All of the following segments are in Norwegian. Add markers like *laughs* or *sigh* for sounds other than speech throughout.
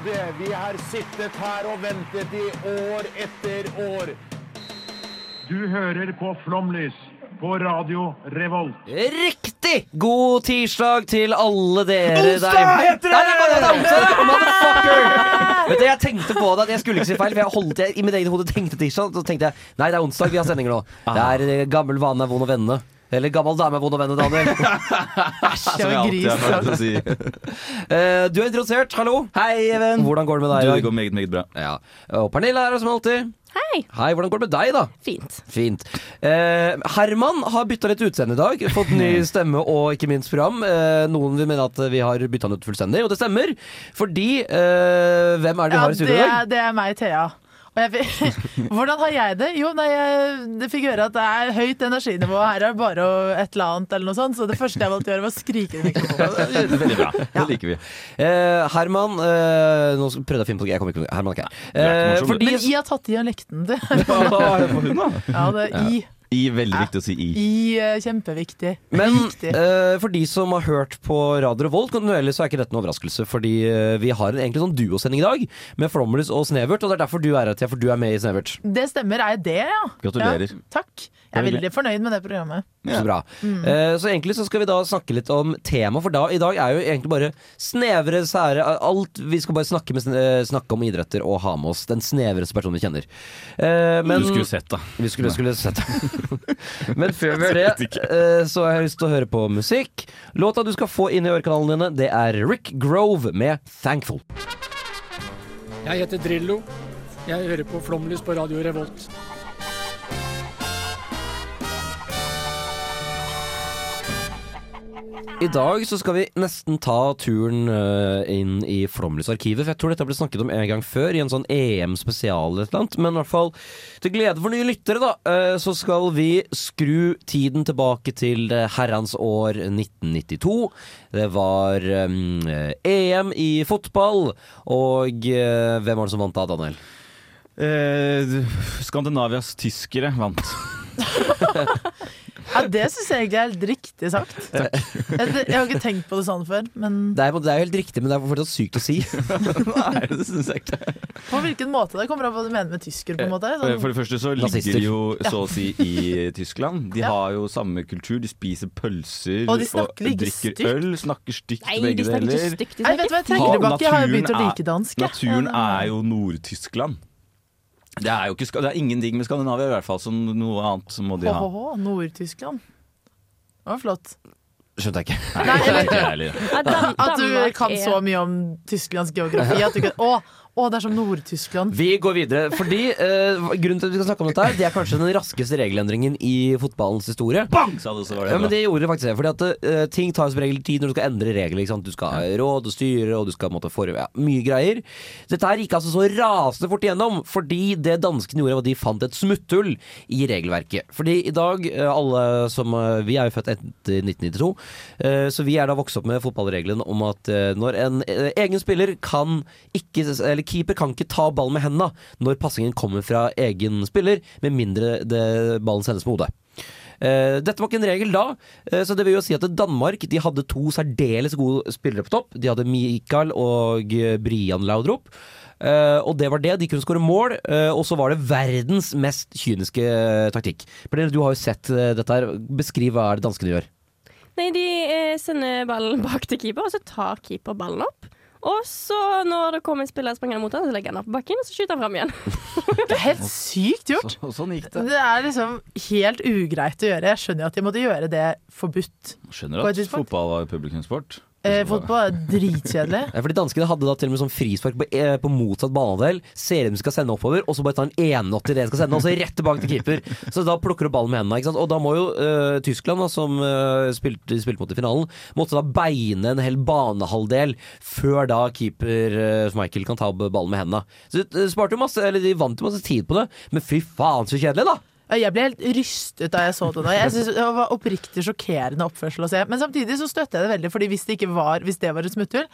tålmodige. Vi har sittet her og ventet i år etter år. Du hører på Flomlys på Radio Revolt. Riktig! God tirsdag til alle dere Onsdag heter det! Nei, nei, nei, nei, onsdag, motherfucker! Vet du, Jeg tenkte på det, jeg skulle ikke si feil, for jeg holdt jeg, i mitt eget hode tenkte tirsdag. Så tenkte jeg nei, det er onsdag, vi har sendinger nå. Det er eh, gammel vane er vond å vende. Eller gammel dame vond å vende, Daniel. *laughs* Æsj, jeg var har hørt å si. *laughs* Eh, du er introdusert, hallo. Hei, Even. Hvordan går det med deg Du, det går meget, meget bra. Ja. Og Pernille er her som alltid. Hei. Hei, hvordan går det med deg, da? Fint. Fint. Eh, Herman har bytta litt utseende i dag. *laughs* Fått ny stemme og ikke minst program. Eh, noen vil mene at vi har bytta han ut fullstendig, og det stemmer. Fordi eh, Hvem er det vi Ja, har i studio i dag? det er meg, Thea. Og jeg, fikk- *laughs* hvordan har jeg det? Jo, nei, jeg det fikk høre at det er høyt energinivå. Her er det bare et eller annet, eller noe sånt. Så det første jeg valgte å gjøre, var å skrike i mikrofonen. *laughs* Veldig bra. Det liker vi. Eh, Herman eh, Nå prøvde jeg å finne på det. Jeg kommer ikke Herman er ikke her. Er Eh, fordi Men I har tatt dialekten til. På hun, da. Ja, det er I. I, veldig viktig å si I. I eh, kjempeviktig. Men eh, for de som har hørt på Radio Revolt kontinuerlig, så er ikke dette noen overraskelse. Fordi eh, vi har en egentlig sånn duosending i dag, med Flomlys og Snevert. Og det er derfor du er her, Thea, for du er med i Snevert. Det stemmer. Er jeg det, ja? Gratulerer. Ja, takk. Jeg er veldig fornøyd med det programmet. Så bra. Eh, så egentlig så skal vi da snakke litt om tema, for da, i dag er jo egentlig bare snevre, sære Alt Vi skal bare snakke, med, eh, snakke om idretter og ha med oss den snevreste personen vi kjenner. Eh, men Du skulle sett, da. Vi skulle, skulle sett. *laughs* Men før vi gjør det, eh, så har jeg lyst til å høre på musikk. Låta du skal få inn i ørekanalene dine, det er Rick Grove med 'Thankful'. Jeg heter Drillo. Jeg hører på Flomlys på Radio Revolt. I dag så skal vi nesten ta turen eh, inn i Flåmlysarkivet. For jeg tror dette ble snakket om en gang før, i en sånn EM-spesial eller et eller annet. Men i hvert fall til glede for nye lyttere, da, eh, så skal vi skru tiden tilbake til eh, herrens år 1992. Det var EM i fotball, og hvem var det som vant da, Daniel? Eh, Skandinavias tyskere vant. *laughs* *laughs* Ja, Det syns jeg egentlig er helt riktig sagt. Jeg, jeg har ikke tenkt på det sånn før. Men Det er, det er jo helt riktig, men det er fortsatt sykt å si. *laughs* Nei, det syns jeg ikke. på hvilken måte? Det kommer an på hva du mener med tysker. på en måte Eh, sånn, For det første så ligger de jo så å si i Tyskland. De Ja. har jo samme kultur. De spiser pølser Og de snakker like drikker styrt. øl. Snakker stygt Nei, begge de deler. stygt. De Nei, vet du hva jeg trenger tilbake? Jeg har jo begynt å like dansk. Naturen er jo Nord-Tyskland. Det er jo ikke, ska- det er ingenting med Skandinavia i hvert fall, så noe annet må de ha. Nord-Tyskland. Det var flott. Skjønte jeg ikke. Nei, eller, Ikke jeg heller. At du kan så mye om Tysklands geografi. At du kan, å, å, det er som Nord-Tyskland. Vi går videre, fordi eh, grunnen til at vi skal snakke om dette her, det er kanskje den raskeste regelendringen i fotballens historie. Bang, sa du, så var det Ja, men det gjorde det faktisk det. Fordi at eh, ting tar som regel tid når du skal endre regler. Ikke sant? Du skal ha råd og styre, og du skal måtte få ja, mye greier. Dette her gikk altså så rasende fort igjennom, fordi det danskene gjorde, var at de fant et smutthull i regelverket. Fordi i dag, eh, alle som eh, Vi er jo født etter 1992, eh, så vi er da vokst opp med fotballregelen om at eh, når en eh, egen spiller kan ikke Eller keeper kan ikke ta ballen med hendene når passingen kommer fra egen spiller, med mindre ballen sendes med hodet. Uh, dette var ikke en regel da, uh, så det vil jo si at Danmark de hadde to særdeles gode spillere på topp. De hadde Mikael og eh, Brian Laudrup. Uh, og det var det. De kunne skåre mål, og så var det verdens mest kyniske taktikk. Pernille, du har jo sett dette her. Beskriv hva er det danskene gjør. Nei, de sender ballen bak til keeper, og så tar keeper ballen opp. Og så, når det kommer en spiller sprengende mot ham, så legger han opp på bakken, og så skyter han fram igjen. *laughs* Det er helt sykt gjort. Så, sånn gikk det. Det er liksom helt ugreit å gjøre. Jeg skjønner jo at de måtte gjøre det forbudt. Skjønner at fotball var publikumssport. Eh, fotball er dritkjedelig. *laughs* Ja, fordi Danskene hadde da til og med sånn frispark på, eh, på motsatt banedel. Ser hvem som skal sende oppover, og så bare ta en 1-8 i det de skal sende, og så rett tilbake til keeper. *laughs* Så da plukker du ballen med hendene. Og da må jo eh, Tyskland, da, som eh, spilte, spilte mot i finalen, måtte da beine en hel banehalvdel før da keeper uh, Michael kan ta ballen med hendene. Så de sparte jo masse, eller de vant jo masse tid på det, men fy faen så kjedelig, da! Jeg ble helt rystet da jeg så det Da. Jeg synes Det var oppriktig sjokkerende oppførsel å se. Men samtidig så støtter jeg det veldig, Fordi hvis det ikke var Hvis det var et smutthull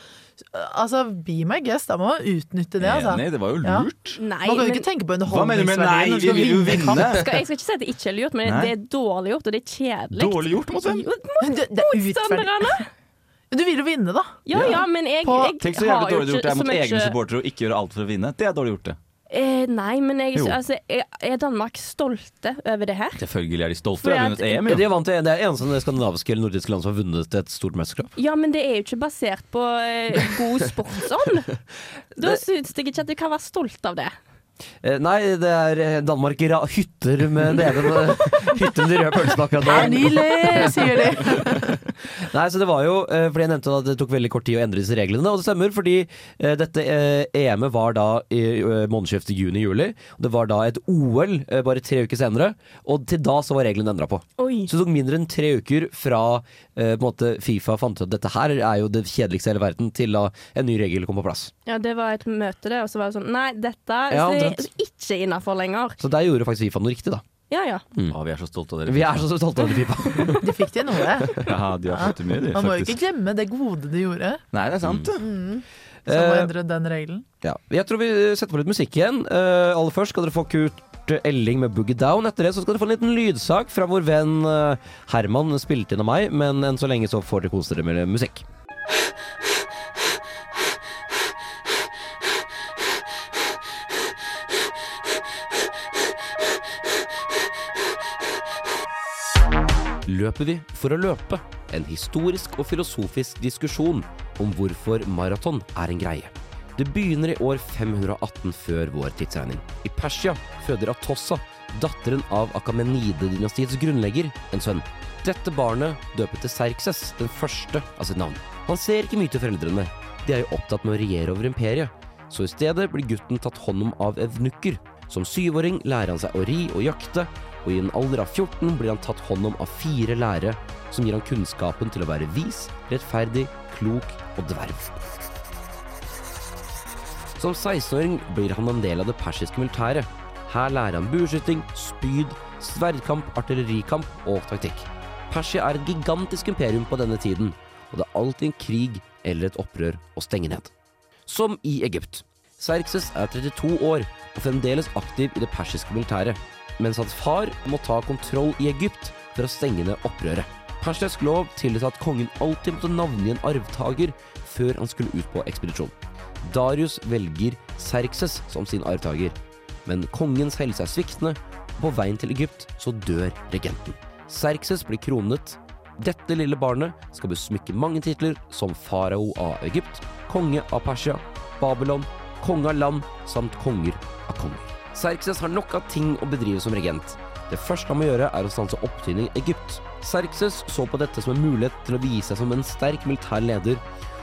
Altså, be my guest, da må man utnytte det, altså. Nei, det var jo Ja. lurt. Nei, Man kan jo ikke tenke på Hva mener du med nei? underholdningsverdien når du Vi skal vil jo vinne kamp. skal, jeg skal ikke si at det ikke er lurt, men Nei. det er dårlig gjort, og det er kjedelig. Dårlig gjort mot hvem? Er. Motstanderne! Du vil jo vinne, da. Ja ja, men jeg, jeg Tenk så jævlig dårlig gjort det er mot egne supportere å ikke gjøre alt for å vinne. Det er dårlig gjort, det. Eh, nei, men jeg, altså, er, Danmark stolte over det her? Selvfølgelig er de stolte. Fordi De at- EM, Ja, de vant, det er eneste skandinaviske eller nordiske land som har vunnet et stort mesterskap. Ja, men det er jo ikke basert på eh, god sportsånd. *laughs* Da syns jeg ikke at du kan være stolt av det. Eh, nei, det er eh, Danmark ra hytter med neven *laughs* Hytter med de røde pølsene akkurat nå. Nydelig, sier de. *laughs* Nei, så det var jo eh, Fordi jeg nevnte at det tok veldig kort tid å endre disse reglene, og det stemmer, fordi dette EM-et var da i månedsskiftet juni-juli. Det var da et OL bare tre uker senere, og til da så var reglene endra på. Oi. Så det tok mindre enn tre uker fra på en måte Fifa fant ut at dette her er jo det kjedeligste i hele verden, til da en ny regel kom på plass. Ja, det var et møte, det, og så var det sånn Nei, dette Ja, er ikke innafor lenger. Så der gjorde faktisk Fifa noe riktig, da. Ja ja. Å, vi er så stolte av dere. Vi er så stolte av dere, Fifa. *laughs* De fikk til noe. *laughs* Ja, de har fått til mye, de, Man må jo ikke glemme det gode de gjorde, Nei, det er sant. Mm. som å Eh, endre den regelen. Ja. Jeg tror vi setter på litt musikk igjen. Uh, aller først skal dere få Kurt Elling med Boogie Down. Etter det så skal dere få en liten lydsak fra vår venn eh, Herman, spilt inn av meg. Men enn så lenge så får dere kose dere med musikk. *laughs* Løper vi for å løpe? En historisk og filosofisk diskusjon om hvorfor maraton er en greie. Det begynner i år 518 før vår tidsregning. I Persia føder Atossa, datteren av Akamenide-dynastiets grunnlegger, en sønn. Dette barnet døpet til Serkses, den første av sitt navn. Han ser ikke mye til foreldrene, de er jo opptatt med å regjere over imperiet, så i stedet blir gutten tatt hånd om av evnukker. Som syvåring lærer han seg å ri og jakte, og i en alder av 14 blir han tatt hånd om av fire lærere, som gir han kunnskapen til å være vis, rettferdig, klok og dverv. Som 16-åring blir han en del av det persiske militæret. Her lærer han bueskyting, spyd, sverdkamp, artillerikamp og taktikk. Persia er et gigantisk imperium på denne tiden, og det er alltid en krig eller et opprør å stenge ned. Som i Egypt. Serkses er 32 år og fremdeles aktiv i det persiske militæret, mens hans far må ta kontroll i Egypt for å stenge ned opprøret. Persisk lov tillot at kongen alltid måtte navngi en arvtaker før han skulle ut på ekspedisjon. Darius velger Serkses som sin arvtaker, men kongens helse er sviktende, og på veien til Egypt så dør regenten. Serkses blir kronet. Dette lille barnet skal besmykke mange titler som farao av Egypt, konge av Persia, Babylon, konge av land samt konger av konger. Serkses har nok av ting å bedrive som regent. Det første han må gjøre, er å stanse opptøyene i Egypt. Serkses så på dette som en mulighet til å vise seg som en sterk militær leder,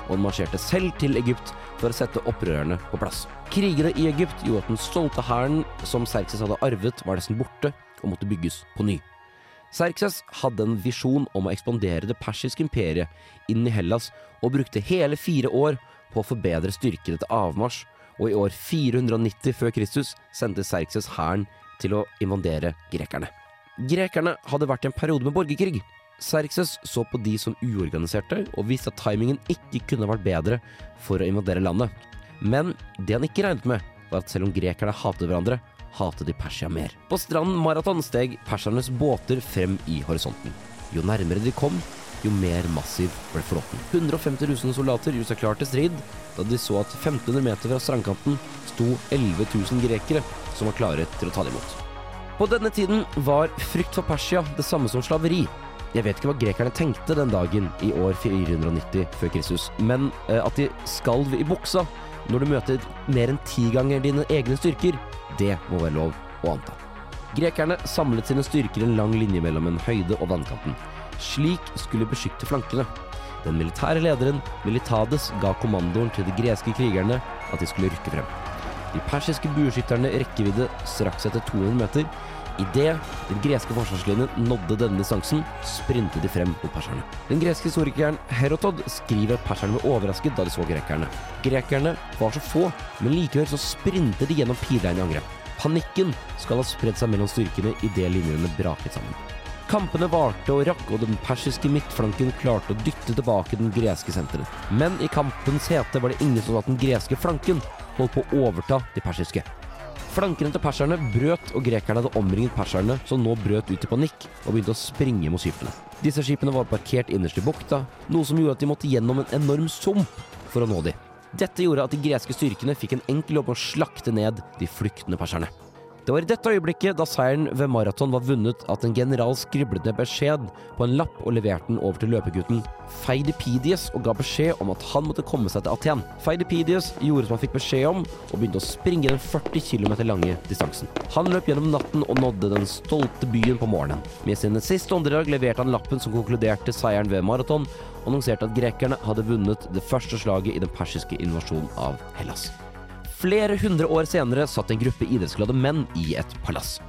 og han marsjerte selv til Egypt for å sette opprørerne på plass. Krigene i Egypt gjorde at den stolte hæren som Serkses hadde arvet, var nesten borte og måtte bygges på ny. Serkses hadde en visjon om å ekspandere det persiske imperiet inn i Hellas, og brukte hele fire år på å forbedre styrkene til avmarsj, og i år 490 før Kristus sendte Serkses hæren til å invadere grekerne. Grekerne hadde vært i en periode med borgerkrig. Serkses så på de som uorganiserte, og visste at timingen ikke kunne vært bedre for å invadere landet. Men det han ikke regnet med, var at selv om grekerne hatet hverandre, hatet de Persia mer. På stranden Maraton steg persernes båter frem i horisonten. Jo nærmere de kom, jo mer massiv ble flåten. 150 000 soldater gjorde seg klar til strid da de så at 1500 meter fra strandkanten sto 11 000 grekere som var klare til å ta dem imot. På denne tiden var frykt for Persia det samme som slaveri. Jeg vet ikke hva grekerne tenkte den dagen i år 490 før Kristus, men eh, at de skalv i buksa når du møter mer enn ti ganger dine egne styrker, det må være lov å anta. Grekerne samlet sine styrker en lang linje mellom en høyde og vannkanten. Slik skulle beskytte flankene. Den militære lederen Militades ga kommandoen til de greske krigerne at de skulle rykke frem. De persiske bueskytterne rekkevidde straks etter 200 meter. Idet den greske forsvarslinjen nådde denne distansen, sprintet de frem mot perserne. Den greske historikeren Herotod skriver at perserne ble overrasket da de så grekerne. Grekerne var så få, men likevel så sprintet de gjennom pilegreiene i angrep. Panikken skal ha spredd seg mellom styrkene idet linjene braket sammen. Kampene varte og rakk, og den persiske midtflanken klarte å dytte tilbake den greske senteren. Men i kampens hete var det ingen som at den greske flanken holdt på å overta de persiske. Flankene til perserne brøt, og grekerne hadde omringet perserne, som nå brøt ut i panikk og begynte å springe mot skipene. Disse skipene var parkert innerst i bukta, noe som gjorde at de måtte gjennom en enorm sump for å nå dem. Dette gjorde at de greske styrkene fikk en enkel jobb å slakte ned de flyktende perserne. Det var i dette øyeblikket, da seieren ved maraton var vunnet, at en general skriblet ned beskjed på en lapp og leverte den over til løpegutten Feidipidius og ga beskjed om at han måtte komme seg til Aten. Feidipidius gjorde som han fikk beskjed om, og begynte å springe den 40 km lange distansen. Han løp gjennom natten og nådde den stolte byen på morgenen. Med sine siste åndedrag leverte han lappen som konkluderte seieren ved maraton, annonserte at grekerne hadde vunnet det første slaget i den persiske invasjonen av Hellas. Flere hundre år senere satt en gruppe idrettsglade menn i et palass.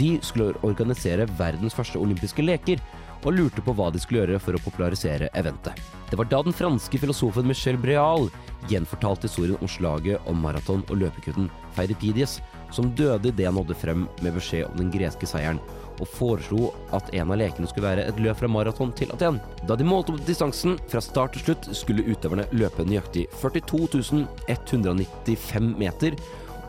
De skulle organisere verdens første olympiske leker, og lurte på hva de skulle gjøre for å popularisere eventet. Det var da den franske filosofen Michel Breal gjenfortalte historien om slaget om maraton og løpekutten Feidipidius, som døde idet han nådde frem med beskjed om den greske seieren, og foreslo at en av lekene skulle være et løp fra maraton til Aten. Da de målte opp distansen fra start til slutt, skulle utøverne løpe nøyaktig 42 195 meter,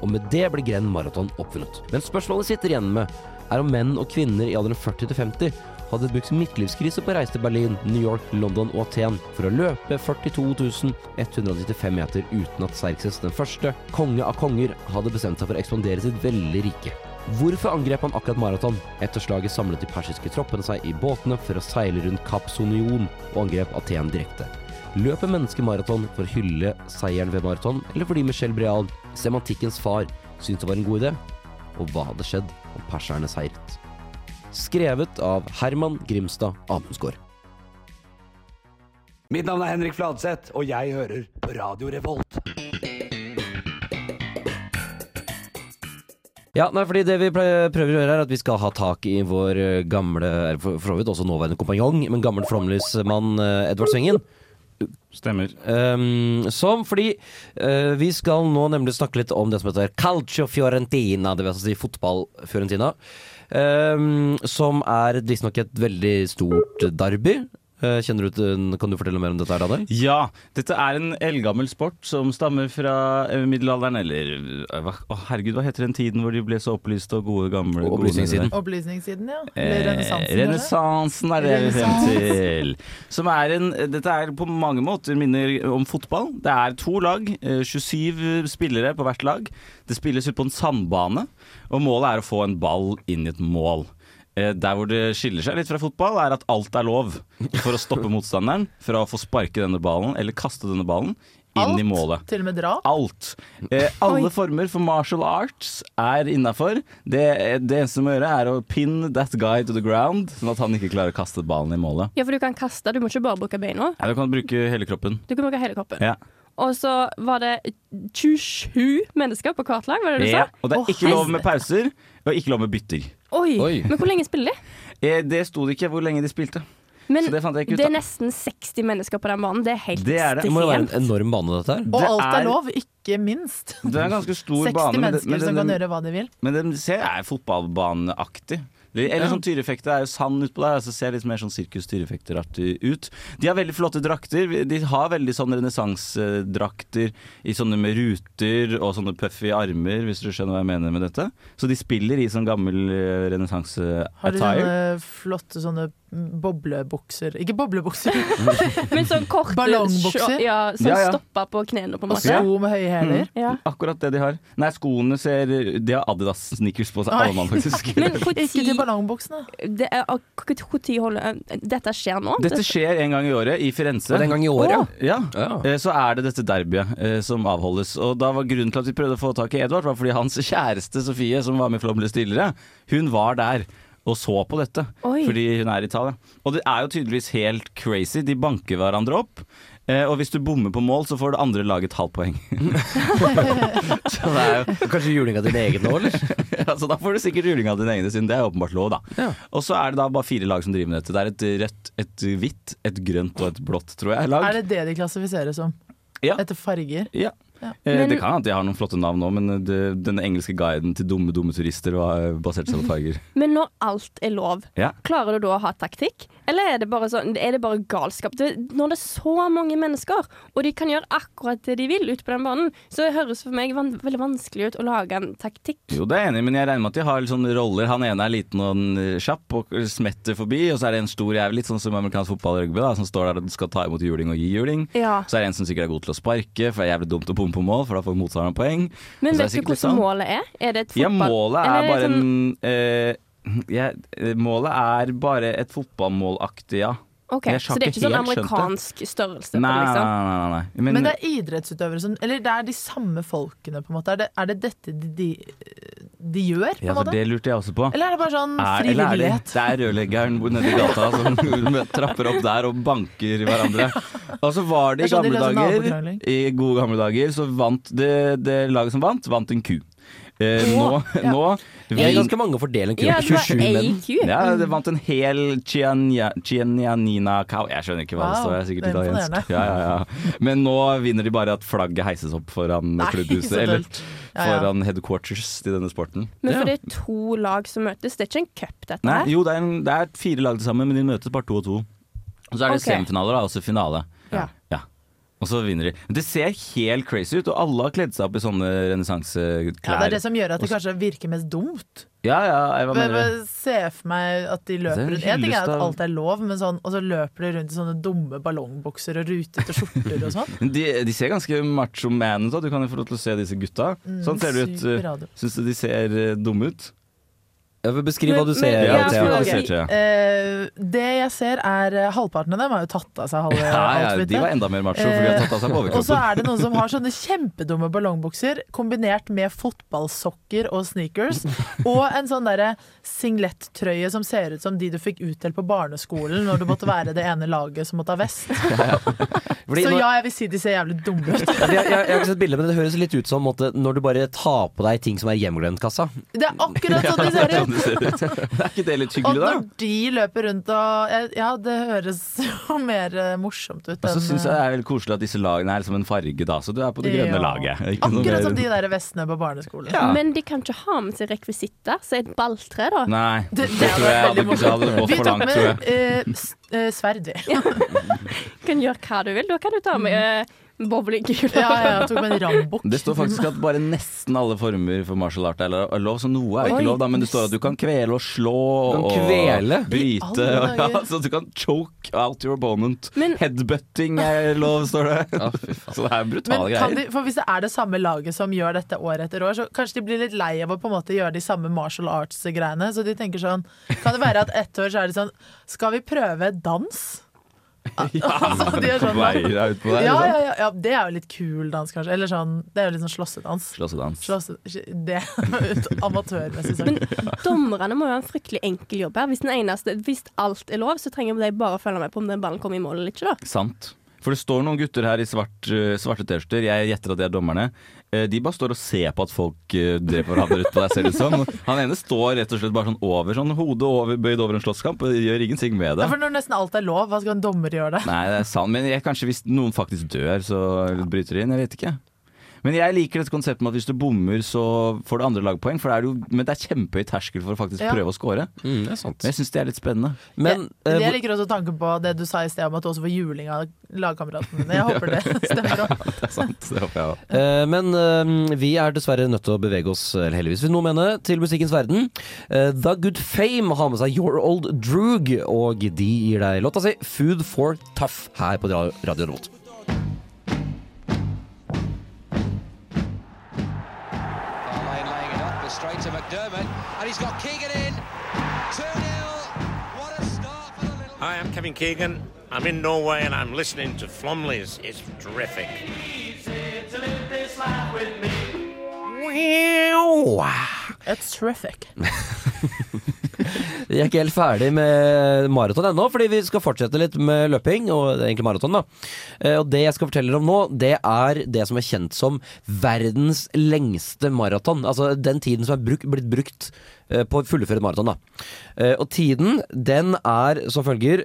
og med det ble Gren maraton oppfunnet. Men spørsmålet sitter igjen med, er om menn og kvinner i alderen 40 til 50 hadde brukt midtlivskrise på reise til Berlin, New York, London og Aten for å løpe 42 195 meter uten at Serkses den første, konge av konger, hadde bestemt seg for å ekspandere sitt veldig rike. Hvorfor angrep han akkurat maraton? Etter slaget samlet de persiske troppene seg i båtene for å seile rundt Kapp Sonion og angrep Aten direkte. Løper mennesket maraton for å hylle seieren ved maraton, eller fordi Michel Breal, semantikkens far, syntes det var en god idé? Og hva hadde skjedd om perserne seiret? Skrevet av Herman Grimstad Amundsgaard. Mitt navn er Henrik Fladseth, og jeg hører på Radio Revolt. Ja, nei, fordi det vi prøver å gjøre er at vi skal ha tak i vår eh, gamle, for så vidt også nåværende kompanjong, men gammel flomlysmann eh, Edvard Svengen. Stemmer. Um, som fordi uh, vi skal nå nemlig snakke litt om det som heter Calcio Fiorentina, det vil altså si fotball Fiorentina. Um, som er visstnok et veldig stort derby. Eh, kjenner du til, kan du fortelle mer om dette, her, Daniel? Ja, dette er en eldgammel sport som stammer fra eh, middelalderen, eller eh, hva, å, herregud, hva heter den tiden hvor de ble så opplyste og gode gamle Opplysningssiden. Opplysningssiden, ja. Eh, Eller renessansen. det? Renessansen er det vi frem til. Som er en, dette er på mange måter minner om fotball. Det er to lag, eh, 27 spillere på hvert lag. Det spilles ut på en sandbane, og målet er å få en ball inn i et mål. Eh, Der hvor det skiller seg litt fra fotball, er at alt er lov for å stoppe motstanderen fra å få sparke denne ballen, eller kaste denne ballen, inn i målet. Til og med drap. Alt. Eh, alle former for martial arts er innafor. Det, det eneste du må gjøre, er å pin that guy to the ground, sånn at han ikke klarer å kaste ballen i målet. Ja, for du kan kaste, du må ikke bare bruke beina. Ja, du kan bruke hele kroppen. Du kan bruke hele kroppen. Ja. Og så var det 27 mennesker på hvert lag, var det det du Ja. sa? Og det er ikke lov med pauser, og ikke lov med bytter. Oi. Oi. Men hvor lenge spiller de? Eh, det sto det ikke hvor lenge de spilte. Men Så det fant jeg ikke ut det er av. nesten 60 mennesker på den banen. Det er helt Det er det. Det må jo være en enorm bane, dette her. Og Det alt er er- lov, ikke minst. Det er en ganske stor 60 bane, men, det, mennesker men, som kan den, gjøre hva de vil. men den ser er fotballbaneaktig. Eller ja. sånn Tyreeffekter er jo sand utpå der, altså ser litt mer sånn sirkus-Tyrifekter-artig ut. De har veldig flotte drakter. De har veldig sånn renessansedrakter i sånne med ruter og sånne puffy armer, hvis du skjønner hva jeg mener med dette. Så de spiller i sånn gammel Har eh, de sånne flotte sånne boblebukser Ikke boblebukser, *laughs* Men sånn korte Ballongbukser? Ja, som Ja, ja. stopper på knærne, på en og måte. sko med høye hæler. Ja. Akkurat det de har. Nei, skoene ser De har Adidas-sneakers på seg, alle mann, faktisk. *laughs* Men Ikke til ballongbuksene. det er, tid Dette skjer nå? Dette skjer en gang i året i Firenze. Og den gang i året, Ja. ja. Eh, Så er det dette derbyet eh, som avholdes. Og da var Grunnen til at vi prøvde å få tak i Edvard, var fordi hans kjæreste Sofie, som var med i Flåmlys tidligere, hun var der. Og så på dette. Oi. Fordi hun er i Italia. Og det er jo tydeligvis helt crazy. De banker hverandre opp. Eh, og hvis du bommer på mål, så får det andre laget et halvt poeng. *laughs* så det er jo Kanskje juling av din egen nå, eller? *laughs* ja, så da får du sikkert juling av din egen siden. Det er åpenbart lov, da. Ja. Og så er det da bare fire lag som driver med dette. Det er et rødt, et hvitt, et grønt og et blått, tror jeg, lag. Er det det de klassifiseres som? Ja. Etter farger? Ja. Ja. Eh, Men- det kan hende jeg har noen flotte navn nå, men det, den engelske guiden til dumme, dumme turister var eh, basert seg på farger. *laughs* Men når alt er lov, Ja. klarer du da å ha taktikk? Eller er det bare, sånn, er det bare galskap? Det, når det er så mange mennesker, og de kan gjøre akkurat det de vil ute på den banen, så det høres for meg van veldig vanskelig ut å lage en taktikk. Jo, det er jeg enig, i, men jeg regner med at de har sånne roller. Han ene er liten og eh, kjapp og smetter forbi, og så er det en stor jævel, litt sånn som amerikansk fotball og rugby, da, som står der og skal ta imot juling og gi juling. Ja. Så er det en som sikkert er god til å sparke, for det er jævlig dumt å bomme på mål, for da får motstanderen poeng. Men vet du hvordan sånn- målet er? Er det et Ja, målet er er bare sånn- en uh, ja, eh, Målet er bare et fotballmålaktig, ja. Ok, jeg Så det er ikke sånn amerikansk størrelse Nei, på det, nei, liksom? nei, nei, nei. Men, Men det er idrettsutøvere som Eller det er de samme folkene, på en måte. Er det, er det dette de, de, de gjør, på en ja, for måte? det lurte jeg også på. Eller er det bare sånn Er, er det, frivillighet? det er rørleggeren nedi gata som *laughs* trapper opp der og banker hverandre. Og så var det i sånn gamle dager. I gode gamle dager så vant det, det laget som vant, vant en ku. Eh, nå, ja. nå Vi er ganske mange å fordele en ku Ja, på det var 27 menn. Ja, det vant en hel Chiania- Chianianina cow. Jeg skjønner ikke hva det står, jeg er sikkert det er italiensk. Ja, ja, ja. Men nå vinner de bare at flagget heises opp foran Nei, *laughs* klubbhuset. Eller foran headquarters til denne sporten. Men for det er to lag som møtes, det er ikke en cup, dette Nei, her? jo, det er, en, det er fire lag til sammen, men de møtes bare to og to. Og så er det okay. semifinaler, da, og så finale. Ja. Ja. Og så vinner de. Men det ser helt crazy ut, og alle har kledd seg opp i sånne Ja, det er det som gjør at det kanskje virker mest dumt. Ja, ja, jeg, hva mener du? Se for meg at de er løper rundt En ting er at alt er lov, men sånn, og så løper de rundt i sånne dumme ballongbokser og rutete skjorter og sånn. *laughs* De, de ser ganske macho man ut, da. du kan jo få lov til å se disse gutta. Sånn ser de ut. Syns du de ser eh, dumme ut? Beskrive hva du ser. men- Ja, ja, beskriv hva du ser. Eh, det jeg ser er eh, Halvparten av dem har jo tatt av seg halve *laughs* Ja, ja, de var enda mer macho, for de har tatt av seg på Eh, Og så er det noen som har sånne kjempedumme ballongbukser kombinert med fotballsokker og sneakers. Og en sånn derre singlettrøye som ser ut som de du fikk utdelt på barneskolen når du måtte være det ene laget som måtte ha vest. *laughs* Så ja, jeg vil si de ser jævlig dumme ut. jeg, jeg, jeg har ikke sett bilde, men det høres litt ut som måtte, når du bare tar på deg ting som er hjemglemt-kassa. Det er akkurat sånn de ser ut. Det ser ut. Er ikke det litt hyggelig, da? Og når de løper rundt og Ja, det høres *laughs* jo mer eh, morsomt ut Og så syns jeg det er veldig koselig at disse lagene er liksom en farge, da. Så du er på det grønne Ja. laget. Ikke Akkurat som de der vestene på barneskolen. Ja. Men de kan ikke ha med seg rekvisitter, så et balltre, da. Nei, Det, det, det tror jeg hadde, ikke, hadde gått Vi for langt, tror jeg. med eh, med uh, sverd, vi. *laughs* Kan gjøre hva du vil. Da kan du ta med uh, bowlingkule. Ja, ja, jeg tok med en rambukk. Det står faktisk at bare nesten alle former for martial art er lov, så noe er ikke lov, da. Men det står at du kan kvele og slå og kvele? Bryte. Og, *laughs* ja, så du kan choke out your opponent. Men- Headbutting er lov, står det. *laughs* Så det er brutale greier. de, for Hvis det er det samme laget som gjør dette år etter år, så kanskje de blir litt lei av å på en måte gjøre de samme martial arts-greiene. Så de tenker sånn Kan det være at ett år så er det sånn Skal vi prøve dans? *laughs* Altså, de er sånn, Veier ut på der. ja, liksom. ja, ja, ja, det er jo litt kul dans, kanskje. Eller sånn Det er jo litt sånn slåssedans. Slåssedans. Slåsse, det Amatørmessig sagt. Dommerne må jo ha en fryktelig enkel jobb her. Hvis, den eneste, hvis alt er lov, så trenger de bare å følge med på om den ballen kommer i mål eller ikke. da. Sant. For det står noen gutter her i svart, eh, svarte T-skjorter, jeg gjetter at de er dommerne. Eh, De bare står og ser på at folk uh, dreper hverandre ut på deg, ser det ut som. Han ene står rett og slett bare sånn over, sånn hodet over, bøyd over en slåsskamp, og gjør ingenting med Ja, det. for når nesten alt er lov, hva skal en dommer gjøre det? Nei, det er sant, men jeg, kanskje hvis noen faktisk dør, så bryter de inn. Jeg vet ikke. Men jeg liker dette konseptet med at hvis du bommer, så får du andre lagpoeng. For det er jo, men det er kjempehøy terskel for å faktisk Ja. prøve å score. Mm, det er sant. Jeg syns det er litt spennende. Men jeg, eh, jeg liker også tanken på det du sa i sted om at du også får juling av lagkameratene dine. Jeg *laughs* håper det stemmer òg. Det er sant, det håper jeg også. Eh, men eh, vi er dessverre nødt til å bevege oss, eller heldigvis vil noen mene, til musikkens verden. The Good Fame har med seg Your Old Droog, og de gir deg låta si Food for Tough her på Radio Revolt. Kevin Keegan. I'm in Norway and I'm listening to Flumleys. It's terrific. It's terrific. *laughs* Vi er ikke helt ferdig med maraton ennå, fordi vi skal fortsette litt med løping, og egentlig maraton, da. Eh, Og det jeg skal fortelle dere om nå, det er det som er kjent som verdens lengste maraton. Altså den tiden som er bruk, blitt brukt eh, på å fullføre et maraton, da. Eh, Og tiden, den er som følger.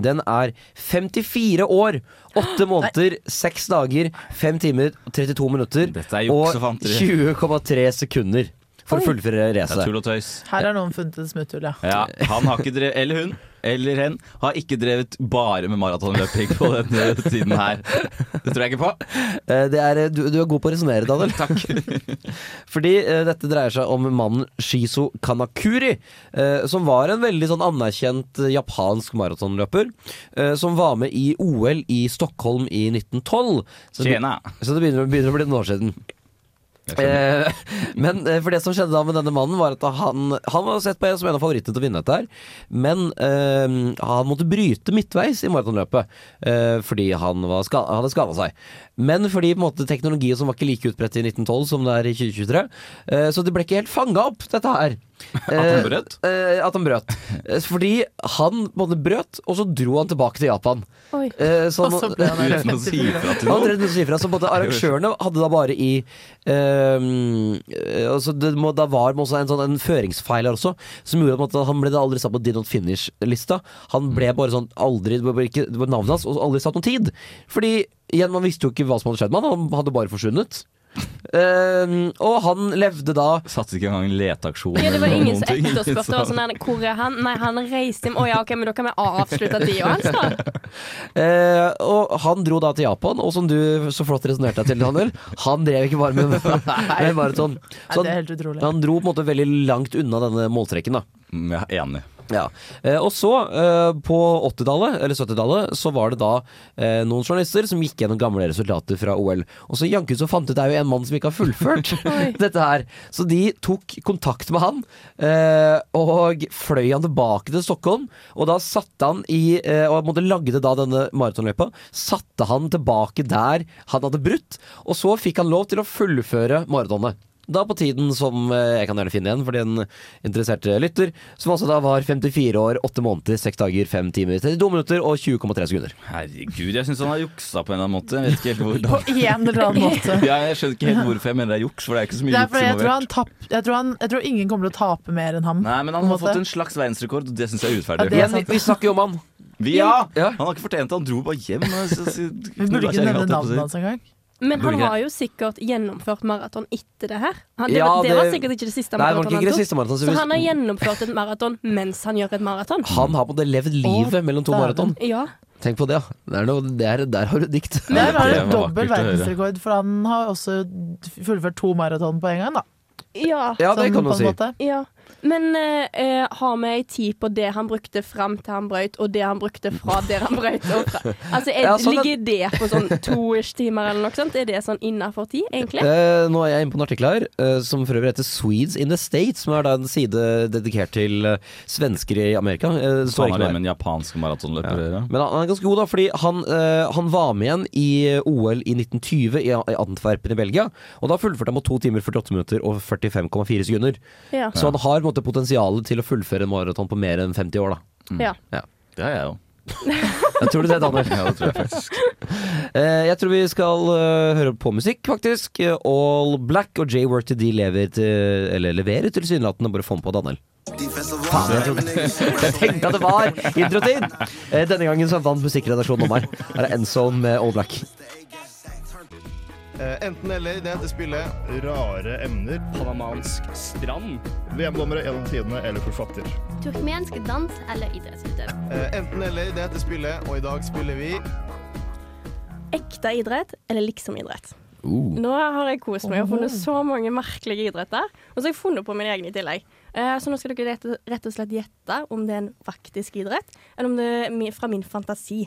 Den er 54 år, 8 måneder, 6 dager, 5 timer, 32 minutter er og 20,3 sekunder for å fullføre racet. tull og tøys. Her har noen funnet et smutthull, ja. Ja, han har ikke drevet, eller hun, eller hen, har ikke drevet bare med maratonløping på denne tiden her. Det tror jeg ikke på. Eh, Det er, du, du er god på å resonnere, Daniel. *laughs* Takk. Fordi eh, dette dreier seg om mannen Shizo Kanakuri, eh, som var en veldig sånn anerkjent eh, japansk maratonløper. Eh, som var med i OL i Stockholm i 1912. Så det, Tjena. så det begynner, begynner å bli noen år siden. Eh, *laughs* men eh, for det som skjedde da med denne mannen, var at han, han var sett på som en av favorittene til å vinne dette her. Men eh, han måtte bryte midtveis i maratonløpet eh, fordi han, ska hadde skada seg. Men fordi på en måte teknologi som var ikke like utbredt i 1912 som det er i 2023, eh, så det ble ikke helt fanga opp, dette her. At han brøt? Eh, at han brøt. Eh, Fordi han både brøt, og så dro han tilbake til Japan. Oi. Eh, så Og så ble han Uten å si 54. ifra til noen. tredde å si ifra, så både arrangørene hadde da bare i ehm, eh, altså det må, Da var det også en sånn en føringsfeil her også, som gjorde at han ble da aldri satt på did not finish-lista. Han ble bare sånn aldri Det var ikke, det var navnet hans, og aldri satt noen tid. Fordi igjen, man visste jo ikke hva som hadde skjedd med han, han hadde bare forsvunnet. Ehm, og han levde da Satte ikke engang leteaksjon. Ja, det var ingen som etterspurte sånn Hvor er han? Nei, han reiste hjem. Å ja, ok, men da kan vi avslutte de hans, da. Uh, *laughs* og han dro da til Japan, og som du så flott resonnerte deg til, Daniel, han drev ikke bare med, med maraton. Så det er han, helt han dro på en måte veldig langt unna denne målstreken, da. Mm, Ja, enig. Ja. Eh, og så, eh, på 80-tallet, eller 70-tallet, så var det da eh, noen journalister som gikk gjennom gamle resultater fra OL. Og så janket så fant ut det er jo en mann som ikke har fullført *laughs* *laughs* dette her. Så de tok kontakt med han, eh, og fløy han tilbake til Stockholm. Og da satte han i Og måtte lagde da denne maratonløypa. Satte han tilbake der han hadde brutt, og så fikk han lov til å fullføre maratonet. Da på tiden som eh, jeg kan gjerne finne igjen for den interesserte lytter, som altså da var 54 år, 8 måneder, 6 dager, 5 timer, 32 minutter og 20,3 sekunder. Herregud, jeg syns han har juksa på en eller annen måte. Jeg vet ikke helt *laughs* På en eller annen *laughs* måte. Ja, jeg skjønner ikke helt hvorfor jeg mener det er juks, for det er ikke så mye juks fordi jeg tror, han involvert. tapp, jeg, tror han, jeg tror ingen kommer til å tape mer enn ham. Nei, men han har måte. fått en slags verdensrekord, og det syns jeg er urettferdig. Ja, er vi snakker jo om han. Vi, ja! Ja. Han har ikke fortjent det, han dro bare hjem. og så- så- Vi burde ikke nevne navnet hans engang. Men han har jo sikkert gjennomført maraton etter det her. Han, det, Ja, var, det var sikkert ikke det siste maratonet han tok. maraton. så Så han har gjennomført et maraton mens han gjør et maraton. Han har på en måte levd livet mellom to maraton. Ja. Tenk på det, ja. Det er noe, det er, der har du dikt. Der har *laughs* det du dobbel verdensrekord, for han har også fullført to maraton på en gang, da. ja. Ja, det Sånn kan man si. måte. Ja. Men eh, eh, har vi ei tid på det han brukte fram til han brøyt, og det han brukte fra der han brøyt? Og fra? *laughs* Altså, er, Ja, sånn at- Ligger det på sånn to-ish timer eller noe sånt? Er det sånn innafor tid, egentlig? Eh, nå er jeg inne på en artikkel her, eh, som for øvrig heter Swedes in the States, som er da en side dedikert til eh, svensker i Amerika. Eh, Han har det med en japansk maratonløper ja. Men han han er ganske god, da, fordi han, eh, han var med igjen i OL i 1920 i i Antwerpen i Belgia. Og da fullførte han på 2 timer 48 minutter og 45,4 sekunder. Ja. Så han har en måte potensial til å fullføre en maraton på mer enn 50 år, da. ja. Det har jeg jo. Jeg tror du det, Daniel. Ja, det tror jeg faktisk. *laughs* Eh, jeg tror vi skal eh, høre på musikk, faktisk. All Black og Jay Work til de lever til Eller leverer tilsynelatende. Bare få den på, Daniel. Faen, jeg, *laughs* jeg tenkte at det var introtid! Eh, denne gangen så vant musikkredaksjonen om her. Her er Enzone med All Black. Eh, Enten eller, det heter spillet Rare emner. Panamansk strand. VM-dommere gjennom tidene eller forfatter. Turkmensk dans eller idrettsutøver. Eh, Enten eller, det heter spillet, og i dag spiller vi Ekte idrett eller liksom-idrett? Uh. Nå har jeg kost meg og funnet så mange merkelige idretter. Og så har jeg funnet på min egen i tillegg. Eh, så nå skal dere rett, og slett gjette om det er en faktisk idrett, eller om det er fra min fantasi.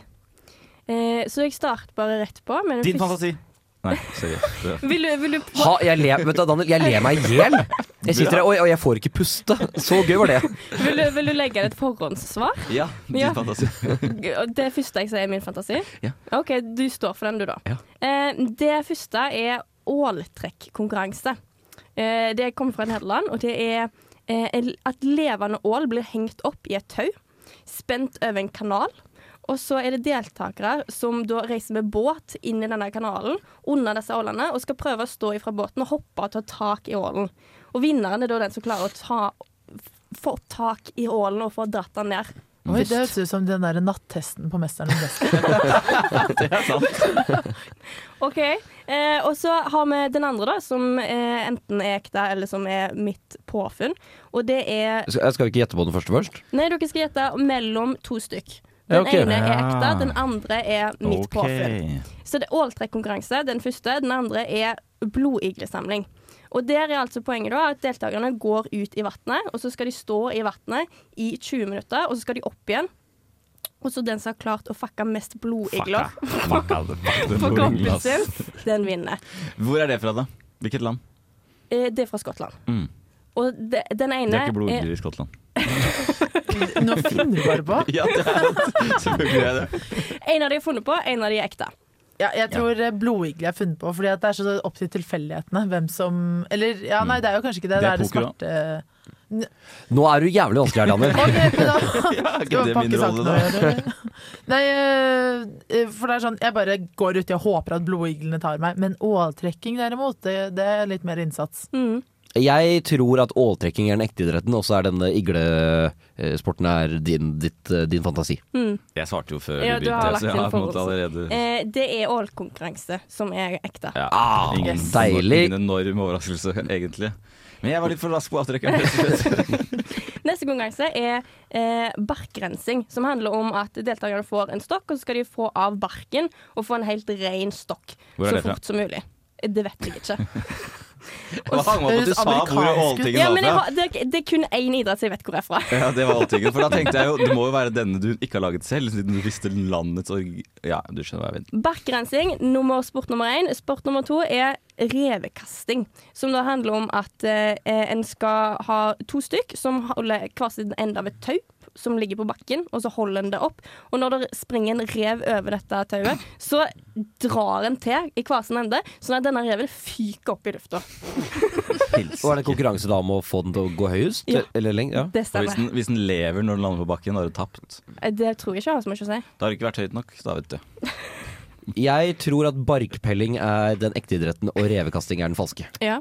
Eh, så jeg starter bare rett på. med den Din fantasi. Nei, seriøst. Vil du, vil du Ha, jeg ler, vet du, Daniel, jeg ler meg i hjel. Jeg sitter der, og, og jeg får ikke puste. Så gøy var det. Vil du, vil du legge inn et forhåndssvar? Ja, din Ja. fantasi. Det første jeg sier er min fantasi? Ja. OK, du står for den, du, da. Ja. Eh, det første er åltrekkonkurranse. Eh, det kommer fra Nederland, og det er eh, at levende ål blir hengt opp i et tau, spent over en kanal. Og så er det deltakere som da reiser med båt inn i denne kanalen under disse ålene og skal prøve å stå ifra båten og hoppe og ta tak i ålen. Og vinneren er da den som klarer å ta, få tak i ålen og få dratt den ned. Oi, det høres ut som den der nattesten på 'Mesteren og mesteren'. *laughs* *laughs* *laughs* Det er sant. OK. Eh, og så har vi den andre, da, som eh, enten er ekte eller som er mitt påfunn. Og det er Skal skal vi ikke gjette på den første først? Nei, dere skal gjette mellom to stykk. Den ok. ene er ekte, den andre er mitt okay. påfunn. Så det er åltrekkonkurranse, den første. Den andre er blodiglesamling. Og der er altså poenget da at deltakerne går ut i vannet, og så skal de stå i vannet i 20 minutter, og så skal de opp igjen. Og så den som har klart å fucke mest blodigler *laughs* på kroppen sin, den vinner. Hvor er det fra, da? Hvilket land? Eh, Det er fra Skottland. Mm. Og de, den ene Det er ikke er blodigler i Skottland. Nå finner du bare på. *laughs* Ja, det er selvfølgelig er det. En av de er funnet på, en av de er ekte. Ja, jeg tror ja. blodigle er funnet på, fordi det er så opp til tilfeldighetene hvem som Eller ja, nei, det er jo kanskje ikke det. Det Det er det svarte N- Nå er du jævlig vanskelig her, Daniel. *laughs* okay, men da *laughs* Ja, skal ikke vi det pakke min rolle, sakene da? Nei, eh, for det er sånn Jeg bare går uti og håper at blodiglene tar meg. Men åltrekking derimot, det, det er litt mer innsats. Jeg tror at åltrekking er den ekte idretten, og så er denne iglesporten er din, ditt, eh, din fantasi. Mm. Jeg svarte jo før Ja, du begynte, så jeg har på en måte allerede Eh, det er ålkonkurranse som er ekte. ja, Ah, ingen, yes. deilig. ingen enorm overraskelse, egentlig. Men jeg var litt for rask på avtrekkeren. *laughs* *laughs* Neste konkurranse er eh, barkrensing, som handler om at deltakerne får en stokk, og så skal de få av barken og få en helt ren stokk så fra? fort som mulig. Det vet jeg ikke. *laughs* Jeg hang meg opp at du sa hvor Åltingen Ja, var fra. det, det er kun én idrett som jeg vet hvor er fra. *laughs* Ja, det var Åltingen. For da *laughs* tenkte jeg jo det må jo være denne du ikke har laget selv, siden du visste landets org... Ja, du skjønner hva jeg vil. Barkrensing, nummer, sport nummer én. Sport nummer to er revekasting. Som da handler om at eh, en skal ha to stykk som holder hver sin ende av et tau som ligger på bakken, og så holder en det opp. Og når det springer en rev over dette tauet, så drar en til i hver sin ende, sånn at denne reven fyker opp i lufta. *laughs* Og er det konkurranse da om å få den til å gå høyest? Ja. Eller lenger? Ja. Det Og hvis den, stemmer. hvis den lever når den lander på bakken, da har du tapt. Eh, Det tror jeg ikke har så mye å si. Da har det ikke vært høyt nok. Da vet du. *laughs* Jeg tror at barkpelling er den ekte idretten, og revekasting er den falske. Ja.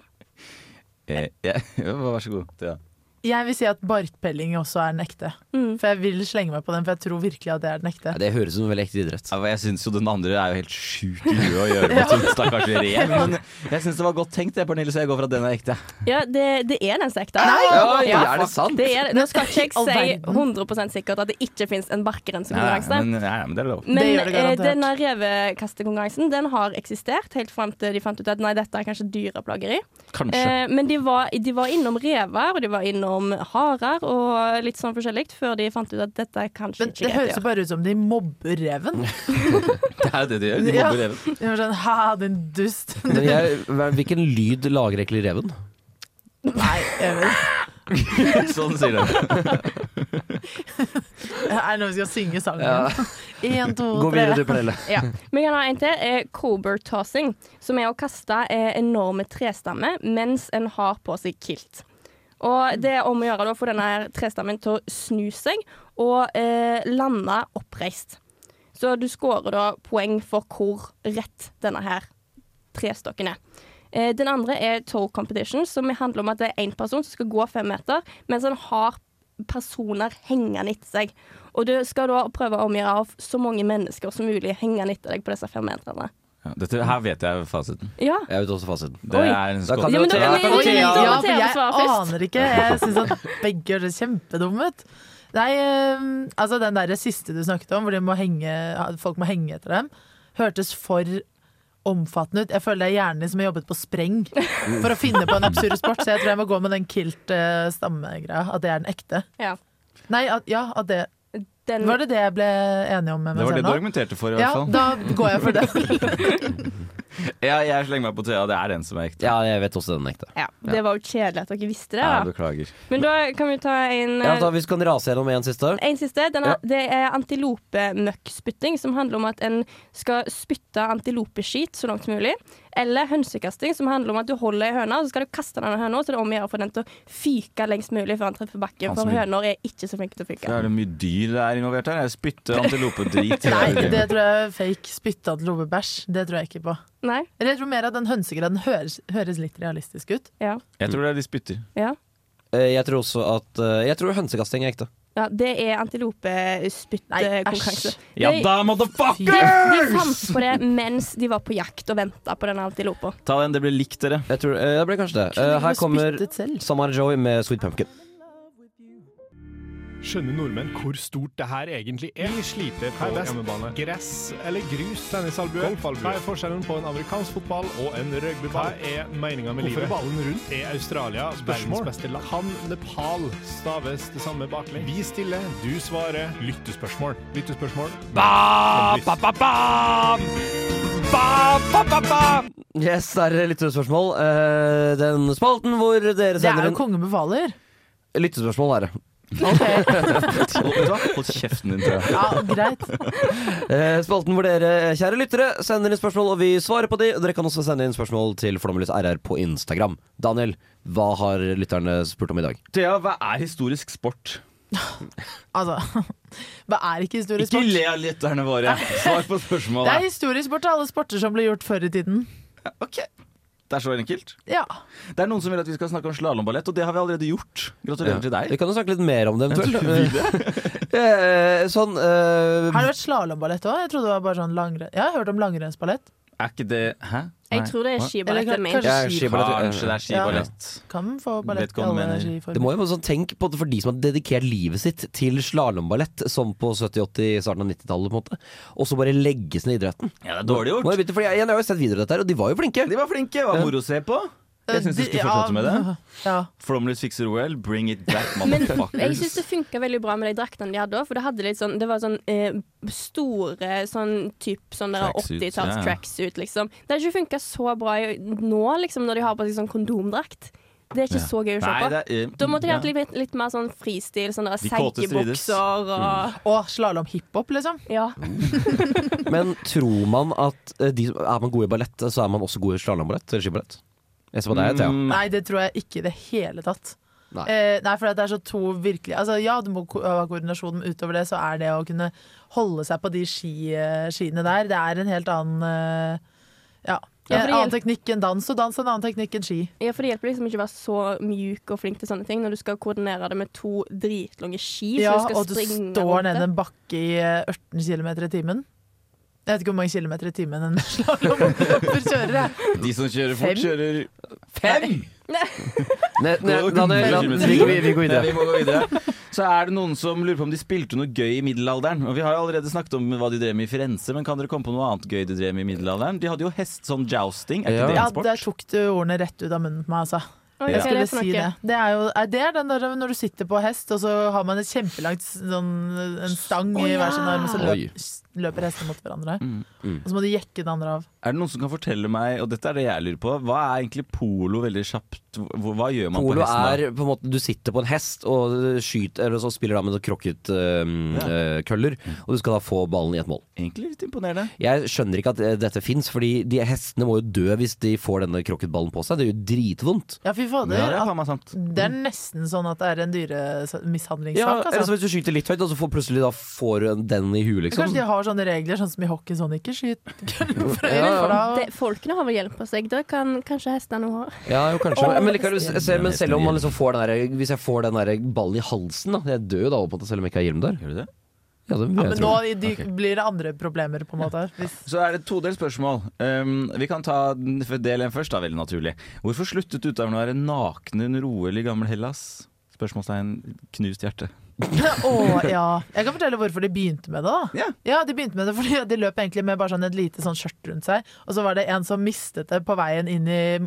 Eh, ja, *laughs* vær så god. Thea. Jeg vil si at barkpelling også er den ekte. Mm. For jeg vil slenge meg på den, for jeg tror virkelig at det er den ekte. Ja, det høres ut som en veldig ekte idrett. Ja, Jeg syns jo den andre er jo helt sjuk i huet å gjøre *laughs* mot en stakkars rev. Men jeg syns det var godt tenkt, det, Pernille, så jeg går for at den er ekte. Ja, det, det er den ekte. Nei! Oi, er det sant? Det er, nå skal *laughs* ikke jeg si 100% sikkert at det ikke finnes en Nei, barkerensekonkurranse. men, nei, men det er lov. Men Det gjør det eh, denne revekastekonkurransen Den har eksistert helt fram til de fant ut at nei, dette er kanskje dyreplageri. Kanskje. Eh, men de var, de var innom rever, og de var innom harer og litt sånn forskjellig, før de fant ut at dette er kanskje Men ikke det greit Det høres jo bare ut som de mobber reven. *laughs* Det er jo det de gjør. De Ja. mobber reven. De sånn ha, din dust. *laughs* Men jeg, hvilken lyd lager egentlig reven? Nei, jeg vet. *laughs* Sånn sier den. Er det når vi skal synge sangen? Ja. Én, to, Gå videre, du, Pernille. Ja. Vi kan ha en til. Eh, Cobber tossing, som er å kaste eh, enorme trestammer mens en har på seg kilt. Og det er om å gjøre å få denne trestammen til å snu seg og eh, lande oppreist. Så du scorer da poeng for hvor rett denne her trestokken er. Eh, den andre er toe competition, som handler om at det er én person som skal gå fem meter, mens han har personer hengende etter seg. Og du skal da prøve å omgjøre av så mange mennesker som mulig hengende etter deg på disse fem meterne. Ja, dette, her vet jeg fasiten. Ja. Jeg vet også fasiten. Det Oi. er en Da kan skål. Ja, men da Thea- kan vi- Thea- Ja, for jeg aner ikke. Jeg syns at begge høres kjempedumme ut. Nei, eh, altså den der siste du snakket om, hvor de må henge, folk må henge etter dem, hørtes for omfattende ut. Jeg føler det er hjernen din som har jobbet på spreng for å finne på en absurd sport, så jeg tror jeg må gå med den kilt-stammegreia. At det er den ekte. Ja. Nei, at, ja, at det Den, Var det det jeg ble enig om med Det var det du argumenterte for, i hvert Ja, fall. da går jeg for det. *laughs* Ja, jeg slenger meg på Thea. Det er den som er ekte. Ja, jeg vet også den ekte. ja, det var jo kjedelig at dere visste det. Da. Ja, beklager. Men da kan vi ta en Ja, da, vi kan rase gjennom en siste. En siste. Den er, Det er antilopemøkkspytting, som handler om at en skal spytte antilopeskit så langt som mulig. Eller hønsekasting, som handler om at du holder ei høne, og så skal du kaste denne høna, så det er om å gjøre for den til å fyke lengst mulig før han treffer bakken. For høner er ikke så flinke til å Så fyke. er det mye dyr det er involvert her. Jeg spytter antilopedrit. *laughs* Nei, det tror jeg er fake. Spytte antilopebæsj. Det tror jeg ikke på. Nei? Eller jeg tror mer at den hønsegraden høres, høres litt realistisk ut. Ja. Jeg tror det er de spytter. ja. Eh, Jeg tror også at eh, Jeg tror hønsekasting er ekte. Ja, det er antilopespyttkonkurranse. Ja da, motherfuckers! de fant på det mens de var på jakt og venta på denne antilopa. Ta den, det blir likt dere. Jeg tror, eh, det blir kanskje det. Eh, Her kommer Samar Joey Joy med Sweet Pumpkin. Skjønner nordmenn hvor stort det her egentlig er? Vi sliter på hjemmebane. Gress eller grus? Tennisalbue? Hva er forskjellen på en amerikansk fotball og en rugbyball? Hva er meninga med livet? Hvorfor er ballen rundt? Er Australia verdens beste land? Kan Nepal staves det samme baklengs? Vi stiller, du svarer. Lyttespørsmål. Lyttespørsmål. Ba, ba, ba, ba. Ba, ba, ba, ba. Yes, der er lyttespørsmål. Uh, Den spalten hvor dere Det er sender jo en... Kongen befaler. Lyttespørsmål er det. Hold hold kjeften din, tror jeg. Ja, greit. Eh, Spalten hvor dere, kjære lyttere, sender inn spørsmål, og vi svarer på de. Og Dere kan også sende inn spørsmål til Flomlys RR på Instagram. Daniel, hva har lytterne spurt om i dag? Thea, hva er historisk sport? *laughs* Altså, hva er ikke historisk sport? Ikke le av lytterne våre. Svar på Det er historisk sport til alle sporter som ble gjort før i tiden. Det er så enkelt. Ja. Det er noen som vil at vi skal snakke om slalåmballett, og det har vi allerede gjort. Gratulerer til deg. Vi kan jo snakke litt mer om det eventuelt. *laughs* Eh, sånn uh... Har det vært slalåmballett òg? Jeg trodde det var bare sånn langrenn. Jeg har hørt om langrennsballett. Er ikke det Hæ? Jeg tror det er skiballett kanskje Ja, skiballett. Kanskje det er skiballett. Kan få ballett i alle skiformer. Det må jo være sånn, Tenk på det for de som har dedikert livet sitt til slalåmballett, som på 70-, 80-, starten av 90-tallet, på en måte. Og så bare legges ned idretten. Ja, det er dårlig gjort. Må jeg jeg, jeg har jo sett videre dette her, og de var jo flinke. De var flinke. Det var moro å se på. Jeg syns du skulle fortsette med det. Ja. Flomlys fikser OL. Bring it back, *laughs* Men jeg motherfuckers. syns det funka veldig bra med de draktene de hadde òg, for det hadde litt sånn Det var sånn eh, store sånn typ sånn 80-talls ja. tracksuit, liksom. Det hadde ikke funka så bra nå, liksom, når de har på seg sånn kondomdrakt. Det er ikke Ja. så gøy å se på. er- da måtte de hatt litt, litt mer sånn fristil, sånn seggebukser og Og slalåm-hiphop, liksom. Ja. *laughs* Men tror man at eh, de, er man god i ballett, så er man også god i slalåmballett eller skiballett? Jeg så på deg, Thea. Mm. Nei, det tror jeg ikke i det hele tatt. Nei. Eh, nei, for det er så to virkelig Altså Ja, du må ko- ha koordinasjon, men utover det så er det å kunne holde seg på de ski, eh, skiene der, det er en helt annen eh, Ja. Ja, en for annen teknikk enn dans, og dans en annen teknikk enn ski. Ja, for det hjelper liksom ikke å være så mjuk og flink til sånne ting når du skal koordinere det med to dritlange ski. Ja, så du skal og du står nede en bakke i eh, 18 km i timen. Jeg vet ikke hvor mange kilometer i timen en *laughs* slalåmløper kjører. jeg. De som kjører fort, Fem? kjører Fem! Nei. vi, går- vi går videre. vi må gå videre. Så er det noen som lurer på om de spilte noe gøy i middelalderen. Og Vi har jo allerede snakket om hva de drev med i Firenze, men kan dere komme på noe annet gøy de drev med i middelalderen? De hadde jo hest, sånn jousting. Er ikke det en sport? der tok du ordene rett ut av munnen på meg, altså. Oi, Jeg er skulle det si det. Det er jo er det den der når du sitter på hest, og så har man et kjempelangt sånn, en stang Å, i hver sin arm, og så løp, løper hestene mot hverandre. Mm, mm. Og så må du jekke den andre av. Er det noen som kan fortelle meg, og dette er det jeg lurer på, hva er egentlig polo veldig kjapt? Hva, hva gjør man Polo på hesten da? er på en måte Du sitter på en hest og skyter Eller så spiller da med krokket-køller, og du skal da få ballen i et mål. Egentlig litt imponerende. Jeg skjønner ikke at eh, dette fins, fordi de hestene må jo dø hvis de får denne krokketballen på seg. Det er jo dritvondt. Ja, fy fader. Ja, det er det er nesten sånn at det er en dyremishandlingssak. Ja, eller så altså. hvis du skyter litt høyt, og så får plutselig da får du den i huet, liksom. Kanskje de har sånne regler, sånn som i hockey, sånn ikke skyt *laughs* *laughs* Ja, ja. Det, folkene har vel hjelp på seg. Det kan kanskje hestene òg ha. Ja, jo, kanskje. Oh, men, likevel, se, men selv om man liksom får den der, Hvis jeg får den der ballen i halsen, da Jeg dør jo da, på en måte, selv om jeg ikke har hjelm der. Gjør du det? Ja, det Ja, men nå de, blir det andre problemer, på en måte. Hvis Så er det et todelt spørsmål. Um, vi kan ta del én først, da, veldig naturlig. Hvorfor sluttet utøverne å være nakne under OL i gammel Hellas? Spørsmålstegn knust hjerte. Å, ja. Jeg kan fortelle hvorfor de begynte med det. da Ja. De begynte med det fordi de løp egentlig med bare sånn et lite sånn skjørt rundt seg. Og så var det en som mistet det på veien inn, i,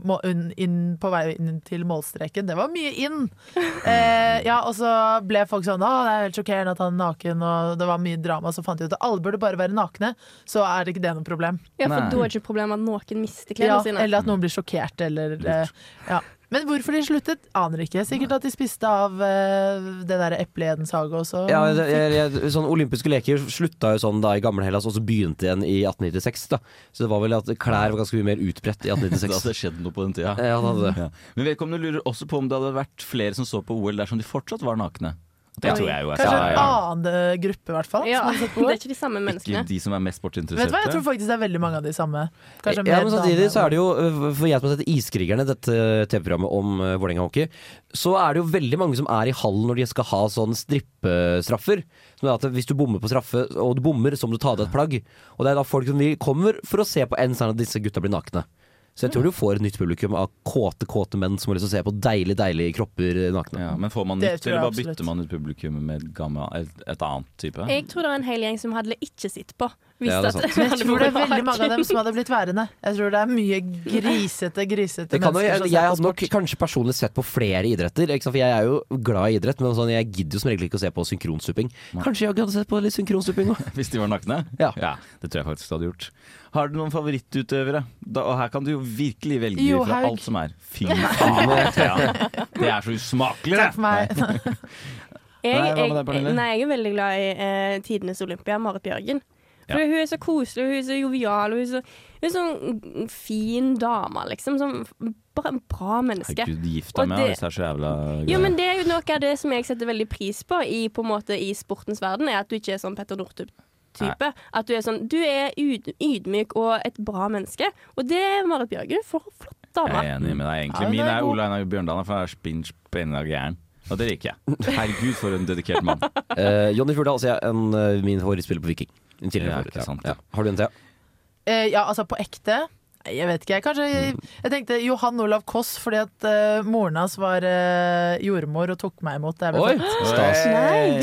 inn, på vei inn til målstreken. Det var mye inn! Eh, ja, Og så ble folk sånn Å, det er helt sjokkerende at han er naken, og det var mye drama. Så fant de ut at alle burde bare være nakne, så er ikke det noe problem. Ja, for da er det ikke problemet at noen mister Ja, klærne sine. eller at noen blir sjokkert, eller eh, Ja. Men hvorfor de sluttet, aner ikke. Sikkert at de spiste av uh, det derre eplet i Edens hage også. Ja, jeg, jeg, sånn Olympiske leker slutta jo sånn da i gamle Hellas, og så begynte igjen i 1896. da Så det var vel at klær var ganske mye mer utbredt i *laughs* Det 1896. hadde skjedd noe på den tida. Ja, det hadde det. Ja. Men vedkommende lurer også på om det hadde vært flere som så på OL dersom de fortsatt var nakne. Det tror jeg jo er Kanskje en annen gruppe, i hvert fall. Ja, *laughs* det er ikke de samme menneskene. Ikke de som er mest Vet du hva, Jeg tror faktisk det er veldig mange av de samme. Kanskje Ja, men samtidig så er det jo, øh, for jeg som har sett Iskrigerne, dette TV-programmet om uh, Vålerenga hockey, så er det jo veldig mange som er i hallen når de skal ha sånn strippestraffer. Som er at hvis du bommer på straffe, og du bommer, så må du ta av deg et plagg. Og det er da folk som vi kommer for å se på en sånn at disse gutta blir nakne. Så jeg tror du får et nytt publikum av kåte, kåte menn som har lyst til å se på deilige, deilige kropper nakne. Ja, men får man nytt, eller bare absolutt. bytter man ut publikum med gammel, et, et annet type? Jeg tror det er en hel gjeng som hadde ikke sett på. Ja, det er *laughs* jeg tror det er veldig mange av dem som hadde blitt værende. Jeg tror det er mye grisete, grisete Det kan jo, mennesker jeg, jeg hadde nok kanskje personlig sett på flere idretter, ikke sant? for jeg er jo glad i idrett, men sånn, jeg gidder jo som regel ikke å se på synkronstupping. Kanskje jeg hadde sett på litt synkronstupping òg? *laughs* Hvis de var nakne? Ja. Det tror jeg faktisk du hadde gjort. Har du noen favorittutøvere? Da, og her kan du jo virkelig velge Jo, fra alt som er. Fy faen, Thea. Det er så usmakelig, Takk for meg. Jeg, jeg, nei, jeg er veldig glad i eh, Tidenes Olympia, Marit Bjørgen. For Ja. Hun er så koselig, hun er så jovial, hun er så, hun er sånn fin dame, liksom. Sånn bra, bra menneske. Herregud, gift Og med det- henne hvis det er så jævla Jo, men det er jo noe av det som jeg setter veldig pris på i, på en måte, i sportens verden, er at du ikke er sånn Petter Northug-type. At du er sånn Du er ydmyk og et bra menneske. Og det er Marit Bjørgen. For flott dame. Jeg er enig med deg, egentlig. Ja, Min er er. Ole Einar Bjørndalen, for jeg er spinn gæren. Og det liker jeg. Herregud, for en dedikert mann. Uh, *laughs* Jonny Furdal sier jeg en, øh, min favorittspiller på Viking. En tidligere favoritt. Ja. Har du en til? Uh, ja, altså på ekte Nei, Jeg vet ikke. Kanskje Jeg tenkte Johan Olav Koss fordi at uh, moren hans var uh, jordmor og tok meg imot da jeg ble født.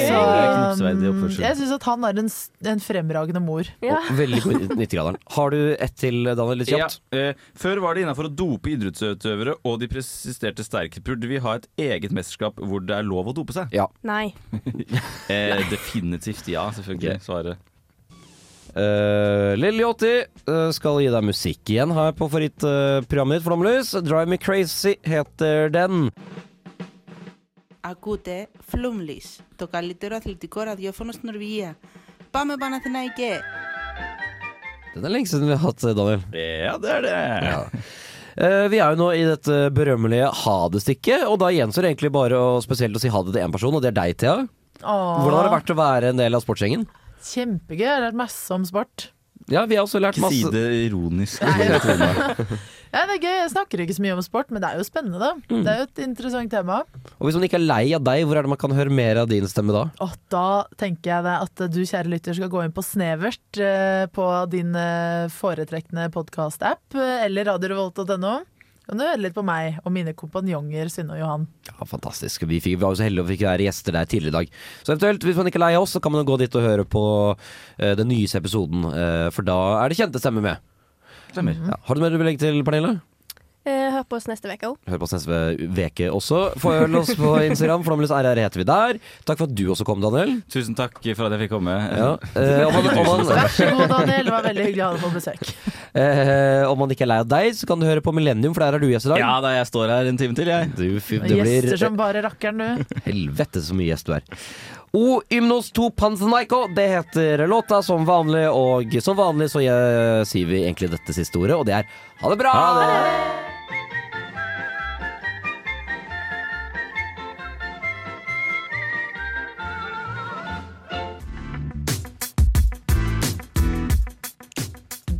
Så, um, jeg syns at han er en, en fremragende mor. Ja. Og Veldig god i 90-graderen. Har du ett til, Daniel? Litt Ja, kjapt? eh, før var det innafor å dope idrettsutøvere, og de presisterte sterkt. Burde vi ha et eget mesterskap hvor det er lov å dope seg? Ja. Nei. *laughs* Eh, definitivt ja, selvfølgelig. Svaret. Uh, Lilly80 uh, skal gi deg musikk igjen her på favorittprogrammet ditt, Flomlys. Drive Me Crazy heter den. Ακούτε Flumlis, το καλύτερο αθλητικό ραδιόφωνο στην Νορβηγία. Πάμε Παναθηναϊκέ! Den er lenge siden vi har hatt, Daniel. Ja, det er det. Ja. Eh, vi er jo nå i dette berømmelige ha det-stikket, og da gjenstår det egentlig bare å, spesielt å si ha det til én person, og det er deg, Thea. Åh, Hvordan har det vært å være en del av sportsgjengen? Kjempegøy. Jeg har lært masse om sport. Ja, vi har også lært Ikke si det ironisk. *laughs* Ja, det er gøy. Jeg snakker ikke så mye om sport, men det er jo spennende, da. Mm. Det er jo et interessant tema. Og hvis man ikke er lei av deg, hvor er det man kan høre mer av din stemme da? Og da tenker jeg det at du, kjære lytter, skal gå inn på Snevert eh, på din eh, foretrekkende podkast-app eh, eller radiorevolt.no. Kan du høre litt på meg og mine kompanjonger Synne og Johan. Ja, Fantastisk. Vi, fikk, vi var jo så heldige og fikk være gjester der tidligere i dag. Så eventuelt, hvis man ikke er lei av oss, så kan man gå dit og høre på uh, den nyeste episoden, Uh, for da er det kjente stemmer med. Stemmer. Ja. Har du mer du vil legge til, Pernille? Eh, hør på oss neste uke òg. Hør på oss neste veke også. Følg oss på Instagram. Flomlys RR heter vi der. Takk for at du også kom, Daniel. Tusen takk for at jeg fikk komme. Ja. Eh, om, man, om, man, Vær så god, Daniel. Det var veldig hyggelig å ha deg på besøk. eh, om man ikke er lei av deg, så kan du høre på Millennium, for der er du gjest i dag. Ja da, jeg står her en time til, jeg. Du, fy- det blir Gjester som bare rakkeren, du. *laughs* Helvete så mye gjest du er. O Ymnos to Panzenaiko, det heter låta som vanlig, og som vanlig så jeg, sier vi egentlig dette siste ordet, og det er ha det bra!